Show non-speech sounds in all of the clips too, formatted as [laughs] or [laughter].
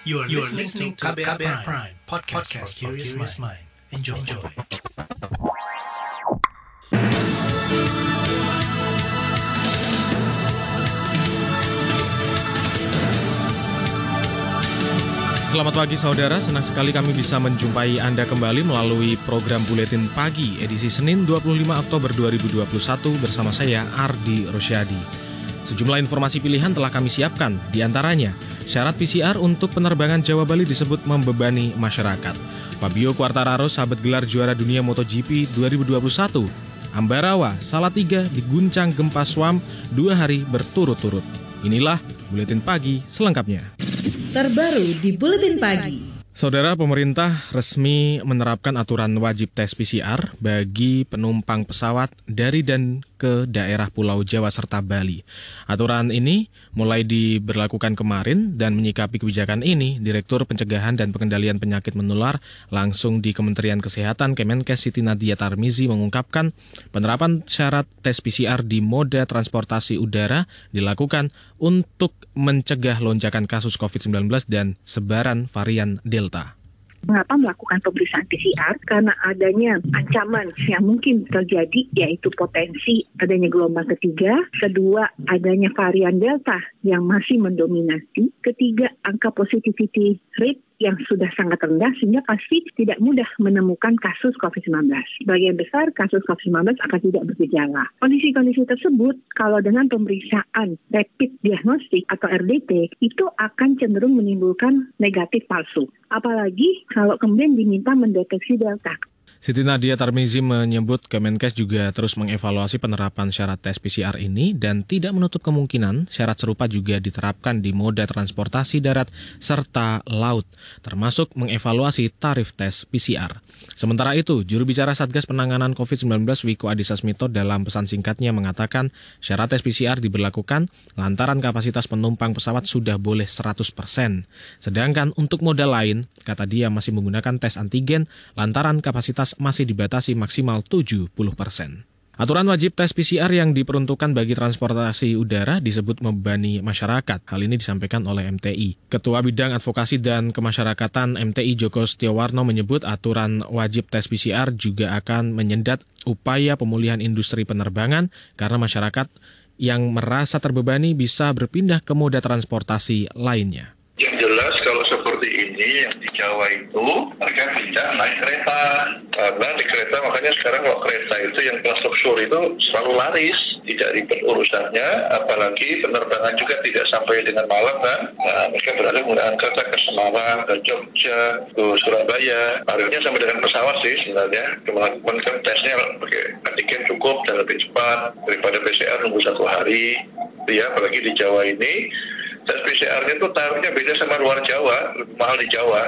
You are, you are listening to KBR, Prime, Prime podcast, podcast for curious mind. Enjoy. Enjoy. Selamat pagi saudara, senang sekali kami bisa menjumpai Anda kembali melalui program Buletin Pagi edisi Senin 25 Oktober 2021 bersama saya Ardi Rosyadi. Sejumlah informasi pilihan telah kami siapkan, di antaranya syarat PCR untuk penerbangan Jawa Bali disebut membebani masyarakat. Fabio Quartararo sahabat gelar juara dunia MotoGP 2021. Ambarawa, Salatiga diguncang gempa Swam dua hari berturut-turut. Inilah Buletin Pagi selengkapnya terbaru di Buletin Pagi. Saudara pemerintah resmi menerapkan aturan wajib tes PCR bagi penumpang pesawat dari dan ke daerah Pulau Jawa serta Bali. Aturan ini mulai diberlakukan kemarin dan menyikapi kebijakan ini, Direktur Pencegahan dan Pengendalian Penyakit Menular langsung di Kementerian Kesehatan Kemenkes Siti Nadia Tarmizi mengungkapkan penerapan syarat tes PCR di moda transportasi udara dilakukan untuk mencegah lonjakan kasus COVID-19 dan sebaran varian Delta. Mengapa melakukan pemeriksaan PCR? Karena adanya ancaman yang mungkin terjadi, yaitu potensi adanya gelombang ketiga, kedua adanya varian Delta yang masih mendominasi, ketiga angka positivity rate yang sudah sangat rendah sehingga pasti tidak mudah menemukan kasus COVID-19. Bagian besar kasus COVID-19 akan tidak bergejala. Kondisi-kondisi tersebut kalau dengan pemeriksaan rapid diagnostik atau RDT itu akan cenderung menimbulkan negatif palsu. Apalagi kalau kemudian diminta mendeteksi delta. Siti Nadia Tarmizi menyebut Kemenkes juga terus mengevaluasi penerapan syarat tes PCR ini dan tidak menutup kemungkinan syarat serupa juga diterapkan di moda transportasi darat serta laut, termasuk mengevaluasi tarif tes PCR. Sementara itu, juru bicara Satgas Penanganan COVID-19 Wiko Adhisa Smito dalam pesan singkatnya mengatakan syarat tes PCR diberlakukan lantaran kapasitas penumpang pesawat sudah boleh 100%. Sedangkan untuk moda lain, kata dia masih menggunakan tes antigen lantaran kapasitas masih dibatasi maksimal 70 persen. Aturan wajib tes PCR yang diperuntukkan bagi transportasi udara disebut membebani masyarakat. Hal ini disampaikan oleh MTI. Ketua Bidang Advokasi dan Kemasyarakatan MTI Joko Setiawarno menyebut aturan wajib tes PCR juga akan menyendat upaya pemulihan industri penerbangan karena masyarakat yang merasa terbebani bisa berpindah ke moda transportasi lainnya. Yang jelas kalau seperti ini yang di Jawa itu mereka tidak naik kereta. Karena di kereta. Makanya sekarang kalau kereta itu yang kelas luxur itu selalu laris tidak ribet urusannya. Apalagi penerbangan juga tidak sampai dengan malam kan? Nah, mereka berada menggunakan kereta ke Semarang ke Jogja ke Surabaya. Harusnya sampai dengan pesawat sih sebenarnya. Cuma kan tesnya pakai antigen cukup dan lebih cepat daripada PCR nunggu satu hari. Ya apalagi di Jawa ini PCR-nya itu taruhnya beda sama luar Jawa, lebih mahal di Jawa.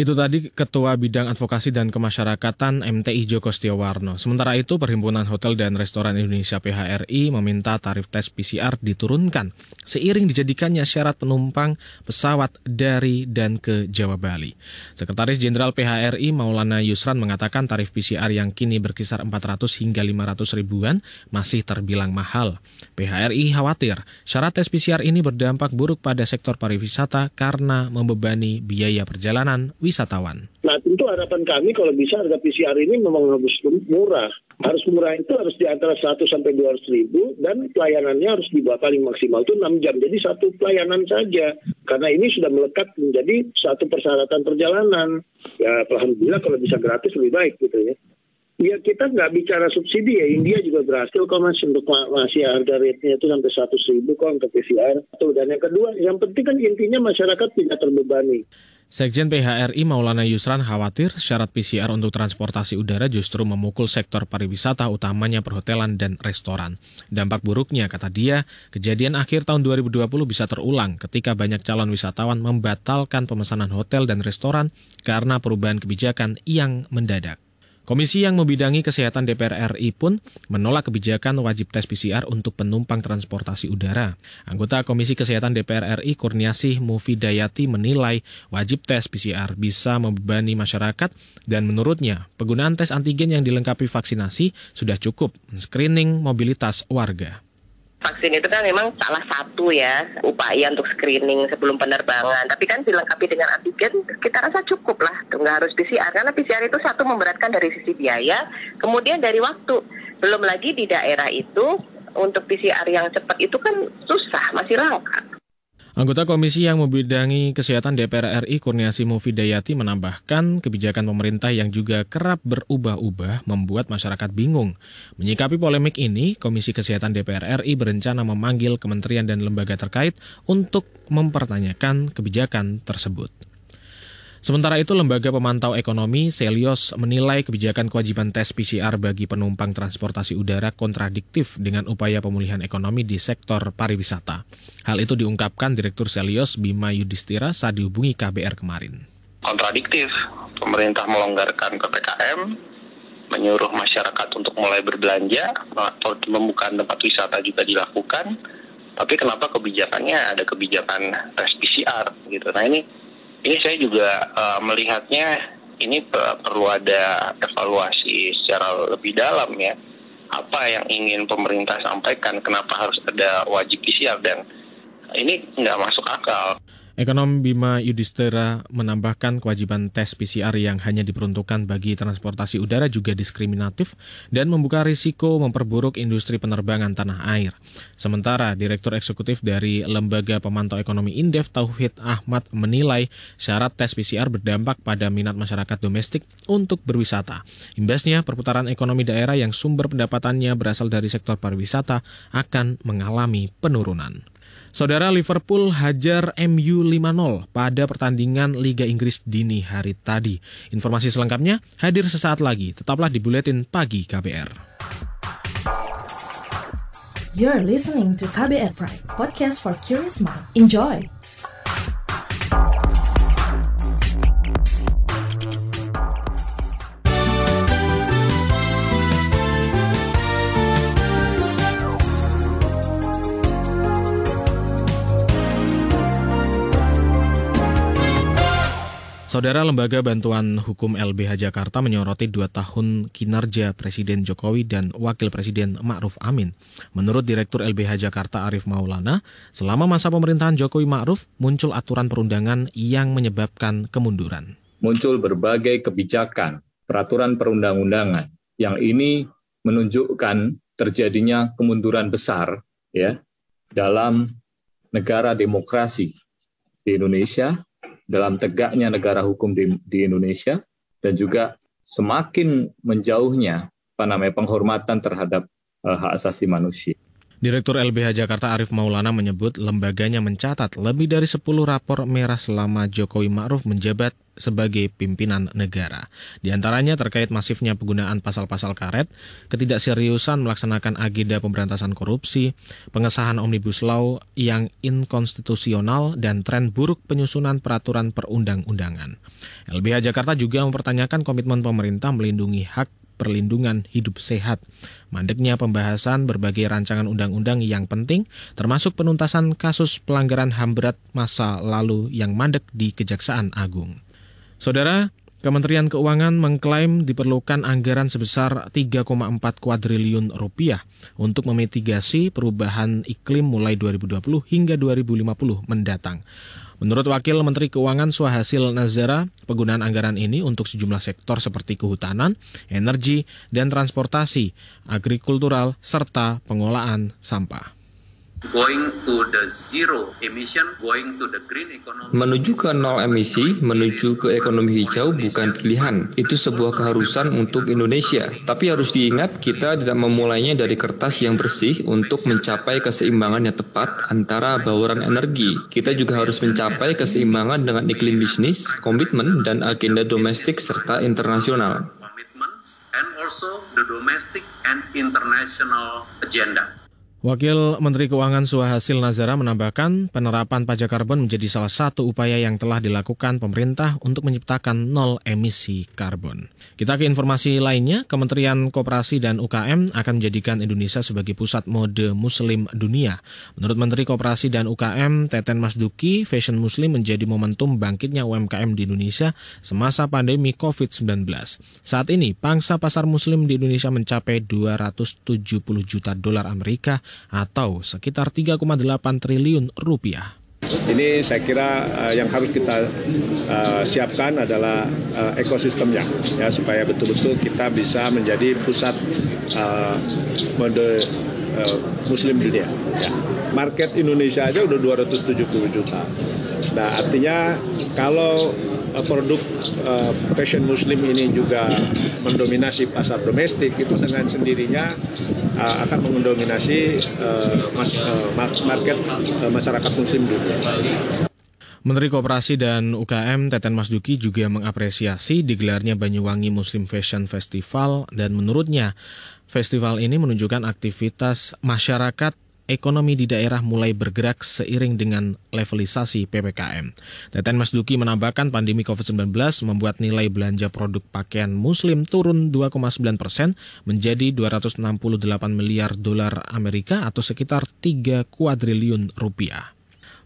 Itu tadi Ketua Bidang Advokasi dan Kemasyarakatan MTI Joko Setiawarno. Sementara itu, Perhimpunan Hotel dan Restoran Indonesia PHRI meminta tarif tes PCR diturunkan seiring dijadikannya syarat penumpang pesawat dari dan ke Jawa Bali. Sekretaris Jenderal PHRI Maulana Yusran mengatakan tarif PCR yang kini berkisar 400 hingga 500 ribuan masih terbilang mahal. PHRI khawatir syarat tes PCR ini berdampak buruk pada sektor pariwisata karena membebani biaya perjalanan wisatawan. Nah tentu harapan kami kalau bisa harga PCR ini memang harus murah. Harus murah itu harus di antara 1 sampai 200 ribu dan pelayanannya harus dibuat paling maksimal itu 6 jam. Jadi satu pelayanan saja. Karena ini sudah melekat menjadi satu persyaratan perjalanan. Ya Alhamdulillah kalau bisa gratis lebih baik gitu ya. Ya kita nggak bicara subsidi ya, India juga berhasil kok mas untuk masih harga rate-nya itu sampai 100 ribu kok untuk PCR. Dan yang kedua, yang penting kan intinya masyarakat tidak terbebani. Sekjen PHRI Maulana Yusran khawatir syarat PCR untuk transportasi udara justru memukul sektor pariwisata utamanya perhotelan dan restoran. Dampak buruknya, kata dia, kejadian akhir tahun 2020 bisa terulang ketika banyak calon wisatawan membatalkan pemesanan hotel dan restoran karena perubahan kebijakan yang mendadak. Komisi yang membidangi kesehatan DPR RI pun menolak kebijakan wajib tes PCR untuk penumpang transportasi udara. Anggota Komisi Kesehatan DPR RI Kurniasih Mufidayati menilai wajib tes PCR bisa membebani masyarakat dan menurutnya penggunaan tes antigen yang dilengkapi vaksinasi sudah cukup screening mobilitas warga. Vaksin itu kan memang salah satu ya upaya untuk screening sebelum penerbangan. Tapi kan dilengkapi dengan antigen, kita rasa cukup lah. Nggak harus PCR. Karena PCR itu satu memberatkan dari sisi biaya, kemudian dari waktu. Belum lagi di daerah itu, untuk PCR yang cepat itu kan susah, masih langka. Anggota komisi yang membidangi kesehatan DPR RI Kurniasi Mufidayati menambahkan kebijakan pemerintah yang juga kerap berubah-ubah membuat masyarakat bingung. Menyikapi polemik ini, Komisi Kesehatan DPR RI berencana memanggil kementerian dan lembaga terkait untuk mempertanyakan kebijakan tersebut. Sementara itu, Lembaga Pemantau Ekonomi Selios menilai kebijakan kewajiban tes PCR bagi penumpang transportasi udara kontradiktif dengan upaya pemulihan ekonomi di sektor pariwisata. Hal itu diungkapkan Direktur Selios Bima Yudhistira saat dihubungi KBR kemarin. Kontradiktif, pemerintah melonggarkan PPKM, menyuruh masyarakat untuk mulai berbelanja atau membuka tempat wisata juga dilakukan. Tapi kenapa kebijakannya ada kebijakan tes PCR gitu? Nah ini ini saya juga uh, melihatnya ini perlu ada evaluasi secara lebih dalam ya. Apa yang ingin pemerintah sampaikan? Kenapa harus ada wajib PCR? Dan ini nggak masuk akal. Ekonom Bima Yudhistira menambahkan kewajiban tes PCR yang hanya diperuntukkan bagi transportasi udara juga diskriminatif dan membuka risiko memperburuk industri penerbangan tanah air. Sementara Direktur Eksekutif dari Lembaga Pemantau Ekonomi Indef Tauhid Ahmad menilai syarat tes PCR berdampak pada minat masyarakat domestik untuk berwisata. Imbasnya, perputaran ekonomi daerah yang sumber pendapatannya berasal dari sektor pariwisata akan mengalami penurunan. Saudara Liverpool hajar MU 5-0 pada pertandingan Liga Inggris dini hari tadi. Informasi selengkapnya hadir sesaat lagi. Tetaplah di Buletin Pagi KBR. You're listening to KBR Pride, podcast for curious mind. Enjoy! Saudara Lembaga Bantuan Hukum LBH Jakarta menyoroti dua tahun kinerja Presiden Jokowi dan Wakil Presiden Ma'ruf Amin. Menurut Direktur LBH Jakarta Arif Maulana, selama masa pemerintahan Jokowi Ma'ruf muncul aturan perundangan yang menyebabkan kemunduran. Muncul berbagai kebijakan, peraturan perundang-undangan yang ini menunjukkan terjadinya kemunduran besar ya dalam negara demokrasi di Indonesia dalam tegaknya negara hukum di, di Indonesia dan juga semakin menjauhnya apa namanya penghormatan terhadap uh, hak asasi manusia. Direktur LBH Jakarta Arif Maulana menyebut lembaganya mencatat lebih dari 10 rapor merah selama Jokowi Ma'ruf menjabat sebagai pimpinan negara. Di antaranya terkait masifnya penggunaan pasal-pasal karet, ketidakseriusan melaksanakan agenda pemberantasan korupsi, pengesahan Omnibus Law yang inkonstitusional, dan tren buruk penyusunan peraturan perundang-undangan. LBH Jakarta juga mempertanyakan komitmen pemerintah melindungi hak perlindungan hidup sehat. Mandeknya pembahasan berbagai rancangan undang-undang yang penting, termasuk penuntasan kasus pelanggaran HAM berat masa lalu yang mandek di Kejaksaan Agung. Saudara, Kementerian Keuangan mengklaim diperlukan anggaran sebesar 3,4 kuadriliun rupiah untuk memitigasi perubahan iklim mulai 2020 hingga 2050 mendatang. Menurut Wakil Menteri Keuangan Suhasil Nazara, penggunaan anggaran ini untuk sejumlah sektor seperti kehutanan, energi, dan transportasi, agrikultural, serta pengolahan sampah. Menuju ke nol emisi, menuju ke ekonomi hijau bukan pilihan. Itu sebuah keharusan untuk Indonesia. Tapi harus diingat kita tidak memulainya dari kertas yang bersih untuk mencapai keseimbangan yang tepat antara bauran energi. Kita juga harus mencapai keseimbangan dengan iklim bisnis, komitmen, dan agenda domestik serta internasional. And also the domestic and international agenda. Wakil Menteri Keuangan Suhasil Nazara menambahkan penerapan pajak karbon menjadi salah satu upaya yang telah dilakukan pemerintah untuk menciptakan nol emisi karbon. Kita ke informasi lainnya, Kementerian Koperasi dan UKM akan menjadikan Indonesia sebagai pusat mode muslim dunia. Menurut Menteri Koperasi dan UKM Teten Masduki, fashion muslim menjadi momentum bangkitnya UMKM di Indonesia semasa pandemi COVID-19. Saat ini, pangsa pasar muslim di Indonesia mencapai 270 juta dolar Amerika atau sekitar 3,8 triliun rupiah. Ini saya kira uh, yang harus kita uh, siapkan adalah uh, ekosistemnya ya supaya betul-betul kita bisa menjadi pusat uh, mode uh, muslim dunia. Ya. Market Indonesia aja udah 270 juta. Nah artinya kalau uh, produk uh, fashion muslim ini juga mendominasi pasar domestik itu dengan sendirinya uh, akan mendominasi uh, mas, uh, market uh, masyarakat muslim dunia. Menteri Koperasi dan UKM Teten Mas Duki juga mengapresiasi digelarnya Banyuwangi Muslim Fashion Festival dan menurutnya festival ini menunjukkan aktivitas masyarakat ekonomi di daerah mulai bergerak seiring dengan levelisasi PPKM. Teten Mas Duki menambahkan pandemi COVID-19 membuat nilai belanja produk pakaian muslim turun 2,9 persen menjadi 268 miliar dolar Amerika atau sekitar 3 kuadriliun rupiah.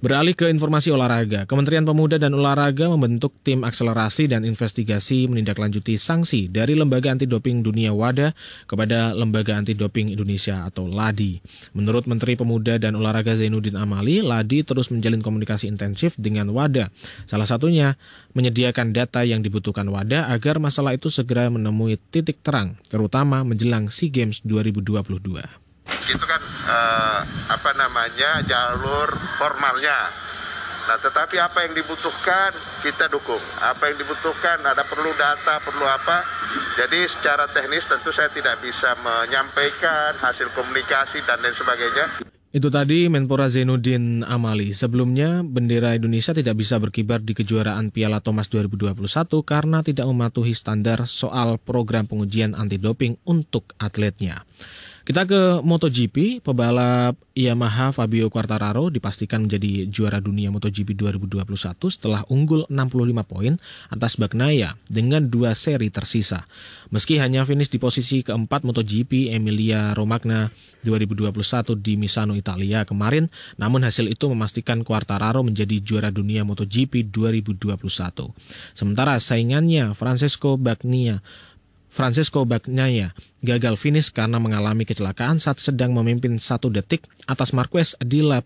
Beralih ke informasi olahraga, Kementerian Pemuda dan Olahraga membentuk tim akselerasi dan investigasi menindaklanjuti sanksi dari Lembaga Anti Doping Dunia WADA kepada Lembaga Anti Doping Indonesia atau LADI. Menurut Menteri Pemuda dan Olahraga Zainuddin Amali, LADI terus menjalin komunikasi intensif dengan WADA. Salah satunya menyediakan data yang dibutuhkan WADA agar masalah itu segera menemui titik terang, terutama menjelang SEA Games 2022 itu kan uh, apa namanya jalur formalnya. Nah, tetapi apa yang dibutuhkan kita dukung. Apa yang dibutuhkan ada perlu data, perlu apa. Jadi secara teknis tentu saya tidak bisa menyampaikan hasil komunikasi dan lain sebagainya. Itu tadi Menpora Zainuddin Amali. Sebelumnya, bendera Indonesia tidak bisa berkibar di kejuaraan Piala Thomas 2021 karena tidak mematuhi standar soal program pengujian anti doping untuk atletnya. Kita ke MotoGP, pebalap Yamaha Fabio Quartararo dipastikan menjadi juara dunia MotoGP 2021 setelah unggul 65 poin atas Bagnaia dengan dua seri tersisa. Meski hanya finish di posisi keempat MotoGP Emilia Romagna 2021 di Misano, Italia kemarin, namun hasil itu memastikan Quartararo menjadi juara dunia MotoGP 2021. Sementara saingannya Francesco Bagnaia Francesco Bagnaia gagal finish karena mengalami kecelakaan saat sedang memimpin satu detik atas Marquez di lap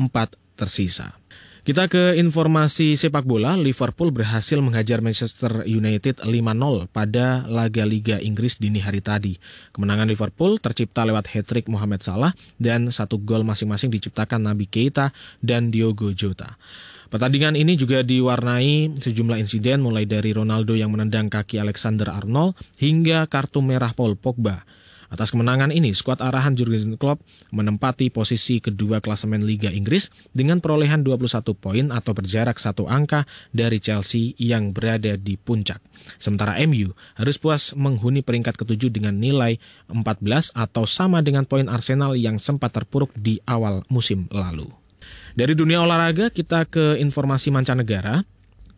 4 tersisa. Kita ke informasi sepak bola, Liverpool berhasil menghajar Manchester United 5-0 pada laga Liga Inggris dini hari tadi. Kemenangan Liverpool tercipta lewat hat-trick Mohamed Salah dan satu gol masing-masing diciptakan Nabi Keita dan Diogo Jota. Pertandingan ini juga diwarnai sejumlah insiden mulai dari Ronaldo yang menendang kaki Alexander Arnold hingga kartu merah Paul Pogba. Atas kemenangan ini, skuad arahan Jurgen Klopp menempati posisi kedua klasemen Liga Inggris dengan perolehan 21 poin atau berjarak satu angka dari Chelsea yang berada di puncak. Sementara MU harus puas menghuni peringkat ketujuh dengan nilai 14 atau sama dengan poin Arsenal yang sempat terpuruk di awal musim lalu. Dari dunia olahraga kita ke informasi mancanegara.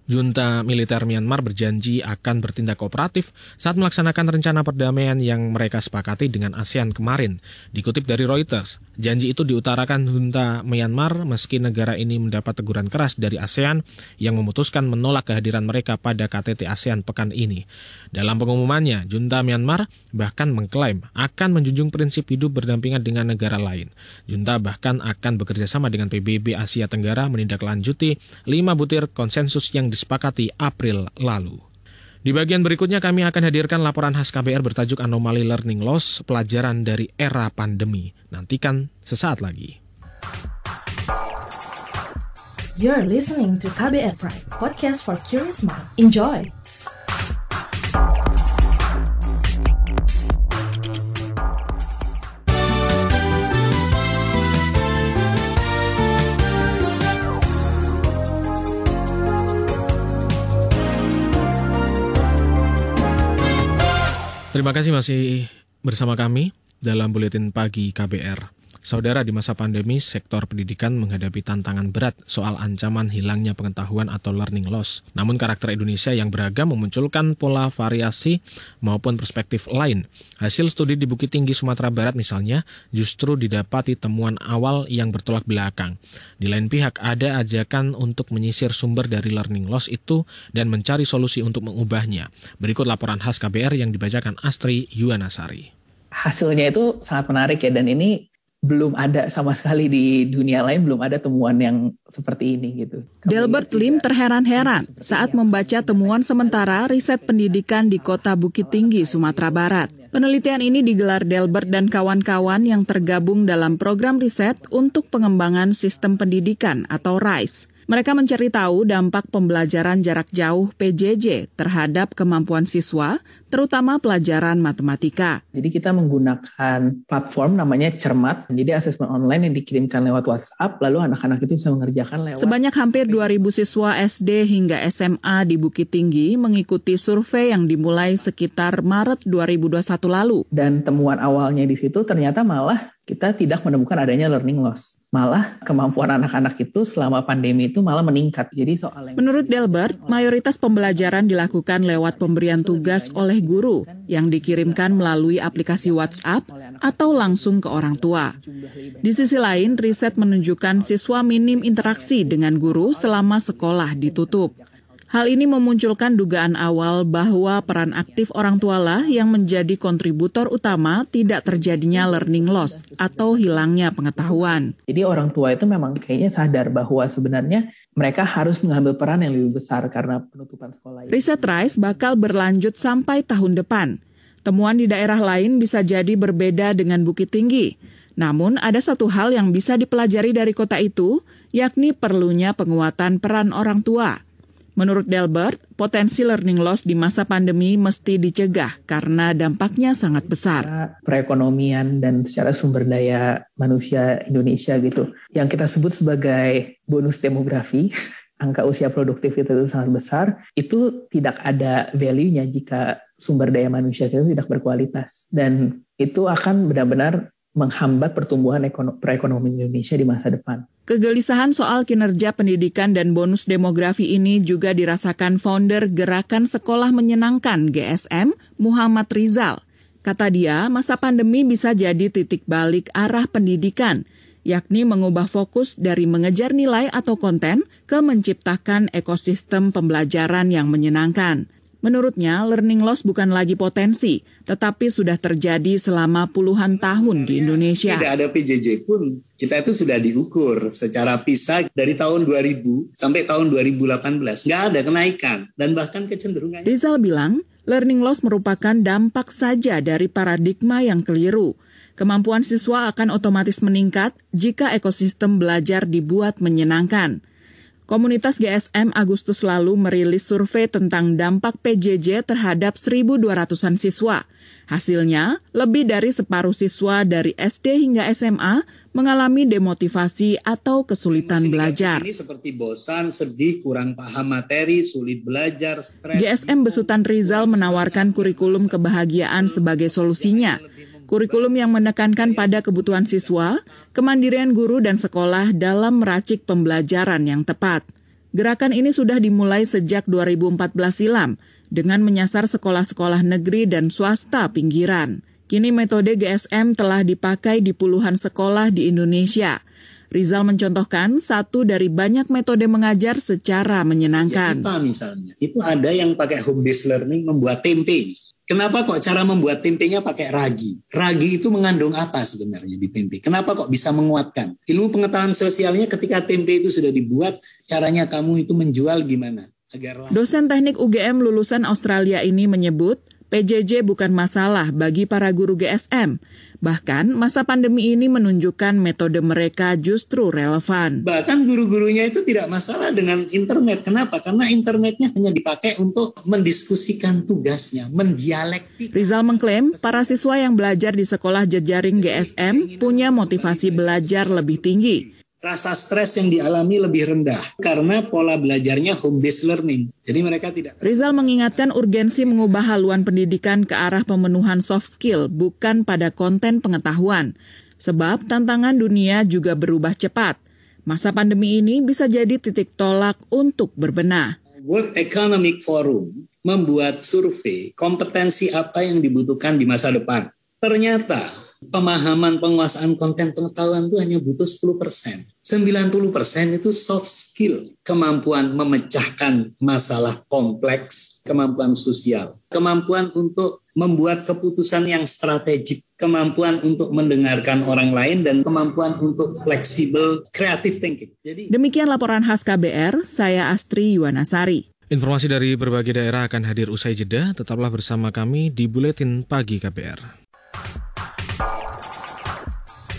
Junta militer Myanmar berjanji akan bertindak kooperatif saat melaksanakan rencana perdamaian yang mereka sepakati dengan ASEAN kemarin. Dikutip dari Reuters, janji itu diutarakan junta Myanmar meski negara ini mendapat teguran keras dari ASEAN yang memutuskan menolak kehadiran mereka pada KTT ASEAN pekan ini. Dalam pengumumannya, junta Myanmar bahkan mengklaim akan menjunjung prinsip hidup berdampingan dengan negara lain. Junta bahkan akan bekerja sama dengan PBB Asia Tenggara menindaklanjuti lima butir konsensus yang disepakati April lalu. Di bagian berikutnya kami akan hadirkan laporan khas KBR bertajuk Anomali Learning Loss, pelajaran dari era pandemi. Nantikan sesaat lagi. You're listening to KBR Pride, podcast for curious mind. Enjoy! Terima kasih masih bersama kami dalam Buletin Pagi KBR. Saudara, di masa pandemi, sektor pendidikan menghadapi tantangan berat soal ancaman hilangnya pengetahuan atau learning loss. Namun karakter Indonesia yang beragam memunculkan pola variasi maupun perspektif lain. Hasil studi di Bukit Tinggi Sumatera Barat misalnya justru didapati temuan awal yang bertolak belakang. Di lain pihak ada ajakan untuk menyisir sumber dari learning loss itu dan mencari solusi untuk mengubahnya. Berikut laporan khas KBR yang dibacakan Astri Yuwanasari. Hasilnya itu sangat menarik ya dan ini belum ada sama sekali di dunia lain belum ada temuan yang seperti ini gitu. Delbert Lim terheran-heran saat membaca temuan sementara riset pendidikan di Kota Bukit Tinggi, Sumatera Barat. Penelitian ini digelar Delbert dan kawan-kawan yang tergabung dalam program riset untuk pengembangan sistem pendidikan atau RISE. Mereka mencari tahu dampak pembelajaran jarak jauh PJJ terhadap kemampuan siswa, terutama pelajaran matematika. Jadi kita menggunakan platform namanya Cermat. Jadi asesmen online yang dikirimkan lewat WhatsApp, lalu anak-anak itu bisa mengerjakan lewat... Sebanyak hampir 2.000 siswa SD hingga SMA di Bukit Tinggi mengikuti survei yang dimulai sekitar Maret 2021 lalu. Dan temuan awalnya di situ ternyata malah kita tidak menemukan adanya learning loss. Malah kemampuan anak-anak itu selama pandemi itu malah meningkat. Jadi soal. Menurut Delbert, mayoritas pembelajaran dilakukan lewat pemberian tugas oleh guru yang dikirimkan melalui aplikasi WhatsApp atau langsung ke orang tua. Di sisi lain, riset menunjukkan siswa minim interaksi dengan guru selama sekolah ditutup. Hal ini memunculkan dugaan awal bahwa peran aktif orang tua lah yang menjadi kontributor utama tidak terjadinya learning loss atau hilangnya pengetahuan. Jadi orang tua itu memang kayaknya sadar bahwa sebenarnya mereka harus mengambil peran yang lebih besar karena penutupan sekolah. Riset RISE bakal berlanjut sampai tahun depan. Temuan di daerah lain bisa jadi berbeda dengan Bukit Tinggi. Namun ada satu hal yang bisa dipelajari dari kota itu, yakni perlunya penguatan peran orang tua. Menurut Delbert, potensi learning loss di masa pandemi mesti dicegah karena dampaknya sangat besar. Perekonomian dan secara sumber daya manusia Indonesia gitu. Yang kita sebut sebagai bonus demografi, [laughs] angka usia produktif itu sangat besar, itu tidak ada value-nya jika sumber daya manusia itu tidak berkualitas. Dan itu akan benar-benar menghambat pertumbuhan perekonomian Indonesia di masa depan. Kegelisahan soal kinerja pendidikan dan bonus demografi ini juga dirasakan founder Gerakan Sekolah Menyenangkan GSM, Muhammad Rizal. Kata dia, masa pandemi bisa jadi titik balik arah pendidikan, yakni mengubah fokus dari mengejar nilai atau konten ke menciptakan ekosistem pembelajaran yang menyenangkan. Menurutnya, learning loss bukan lagi potensi, tetapi sudah terjadi selama puluhan tahun di Indonesia. Tidak ada PJJ pun, kita itu sudah diukur secara PISA dari tahun 2000 sampai tahun 2018. Nggak ada kenaikan, dan bahkan kecenderungannya. Rizal bilang, learning loss merupakan dampak saja dari paradigma yang keliru. Kemampuan siswa akan otomatis meningkat jika ekosistem belajar dibuat menyenangkan. Komunitas GSM Agustus lalu merilis survei tentang dampak PJJ terhadap 1.200-an siswa. Hasilnya, lebih dari separuh siswa dari SD hingga SMA mengalami demotivasi atau kesulitan belajar. Ini seperti bosan, sedih, kurang paham materi, sulit belajar, stres. GSM Besutan Rizal menawarkan kurikulum kebahagiaan sebagai solusinya. Kurikulum yang menekankan pada kebutuhan siswa, kemandirian guru dan sekolah dalam meracik pembelajaran yang tepat. Gerakan ini sudah dimulai sejak 2014 silam dengan menyasar sekolah-sekolah negeri dan swasta pinggiran. Kini metode GSM telah dipakai di puluhan sekolah di Indonesia. Rizal mencontohkan satu dari banyak metode mengajar secara menyenangkan. Ya, misalnya, itu ada yang pakai home based learning membuat tempe. Kenapa kok cara membuat tempenya pakai ragi? Ragi itu mengandung apa sebenarnya di tempe? Kenapa kok bisa menguatkan? Ilmu pengetahuan sosialnya ketika tempe itu sudah dibuat, caranya kamu itu menjual gimana? Agar Dosen teknik UGM lulusan Australia ini menyebut, PJJ bukan masalah bagi para guru GSM. Bahkan masa pandemi ini menunjukkan metode mereka justru relevan. Bahkan guru-gurunya itu tidak masalah dengan internet. Kenapa? Karena internetnya hanya dipakai untuk mendiskusikan tugasnya, mendialektik. Rizal mengklaim para siswa yang belajar di sekolah jejaring GSM punya motivasi belajar lebih tinggi rasa stres yang dialami lebih rendah karena pola belajarnya home based learning. Jadi mereka tidak. Rizal mengingatkan urgensi mengubah haluan pendidikan ke arah pemenuhan soft skill bukan pada konten pengetahuan. Sebab tantangan dunia juga berubah cepat. Masa pandemi ini bisa jadi titik tolak untuk berbenah. World Economic Forum membuat survei kompetensi apa yang dibutuhkan di masa depan. Ternyata pemahaman penguasaan konten pengetahuan itu hanya butuh 10 persen. 90 persen itu soft skill, kemampuan memecahkan masalah kompleks, kemampuan sosial, kemampuan untuk membuat keputusan yang strategik kemampuan untuk mendengarkan orang lain dan kemampuan untuk fleksibel creative thinking. Jadi Demikian laporan khas KBR, saya Astri Yuwanasari. Informasi dari berbagai daerah akan hadir usai jeda. Tetaplah bersama kami di Buletin Pagi KBR.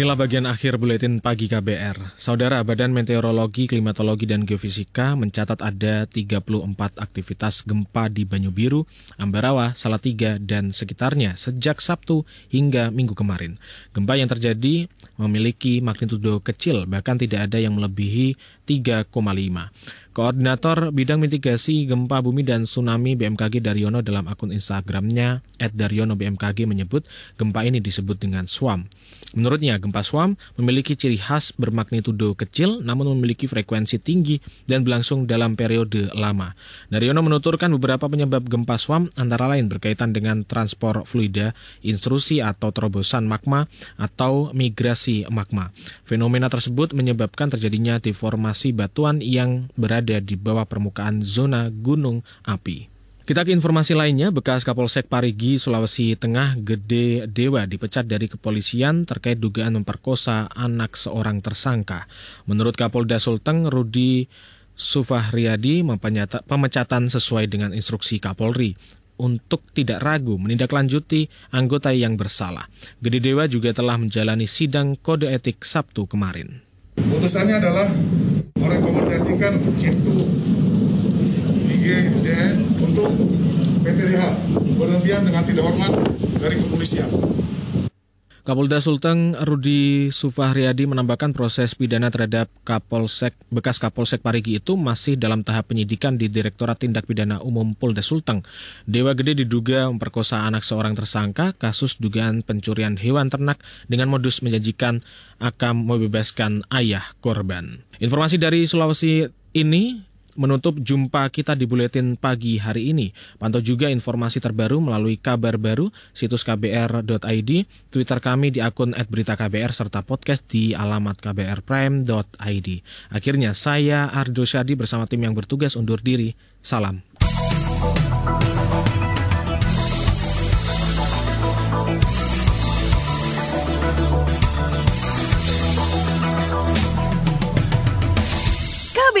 Inilah bagian akhir buletin pagi KBR. Saudara Badan Meteorologi, Klimatologi, dan Geofisika mencatat ada 34 aktivitas gempa di Banyu Biru, Ambarawa, Salatiga, dan sekitarnya sejak Sabtu hingga Minggu kemarin. Gempa yang terjadi memiliki magnitudo kecil, bahkan tidak ada yang melebihi 3,5. Koordinator Bidang Mitigasi Gempa Bumi dan Tsunami BMKG Daryono dalam akun Instagramnya @daryono_bmkg menyebut gempa ini disebut dengan SWAM. Menurutnya, gempa SWAM memiliki ciri khas bermagnitudo kecil namun memiliki frekuensi tinggi dan berlangsung dalam periode lama. Daryono menuturkan beberapa penyebab gempa SWAM antara lain berkaitan dengan transport fluida, intrusi atau terobosan magma, atau migrasi magma. Fenomena tersebut menyebabkan terjadinya deformasi batuan yang berada di bawah permukaan zona gunung api. Kita ke informasi lainnya, bekas Kapolsek Parigi, Sulawesi Tengah, Gede Dewa dipecat dari kepolisian terkait dugaan memperkosa anak seorang tersangka. Menurut Kapolda Sulteng, Rudi Sufahriadi pemecatan sesuai dengan instruksi Kapolri untuk tidak ragu menindaklanjuti anggota yang bersalah. Gede Dewa juga telah menjalani sidang kode etik Sabtu kemarin. Putusannya adalah merekomendasikan itu IGDN untuk PTDH berhentian dengan tidak hormat dari kepolisian. Kapolda Sulteng Rudi Sufahriadi menambahkan proses pidana terhadap Kapolsek bekas Kapolsek Parigi itu masih dalam tahap penyidikan di Direktorat Tindak Pidana Umum Polda Sulteng. Dewa Gede diduga memperkosa anak seorang tersangka kasus dugaan pencurian hewan ternak dengan modus menjanjikan akan membebaskan ayah korban. Informasi dari Sulawesi ini menutup jumpa kita di Buletin Pagi hari ini. Pantau juga informasi terbaru melalui kabar baru, situs kbr.id, Twitter kami di akun @beritaKBR serta podcast di alamat kbrprime.id. Akhirnya saya Ardo Syadi bersama tim yang bertugas undur diri. Salam.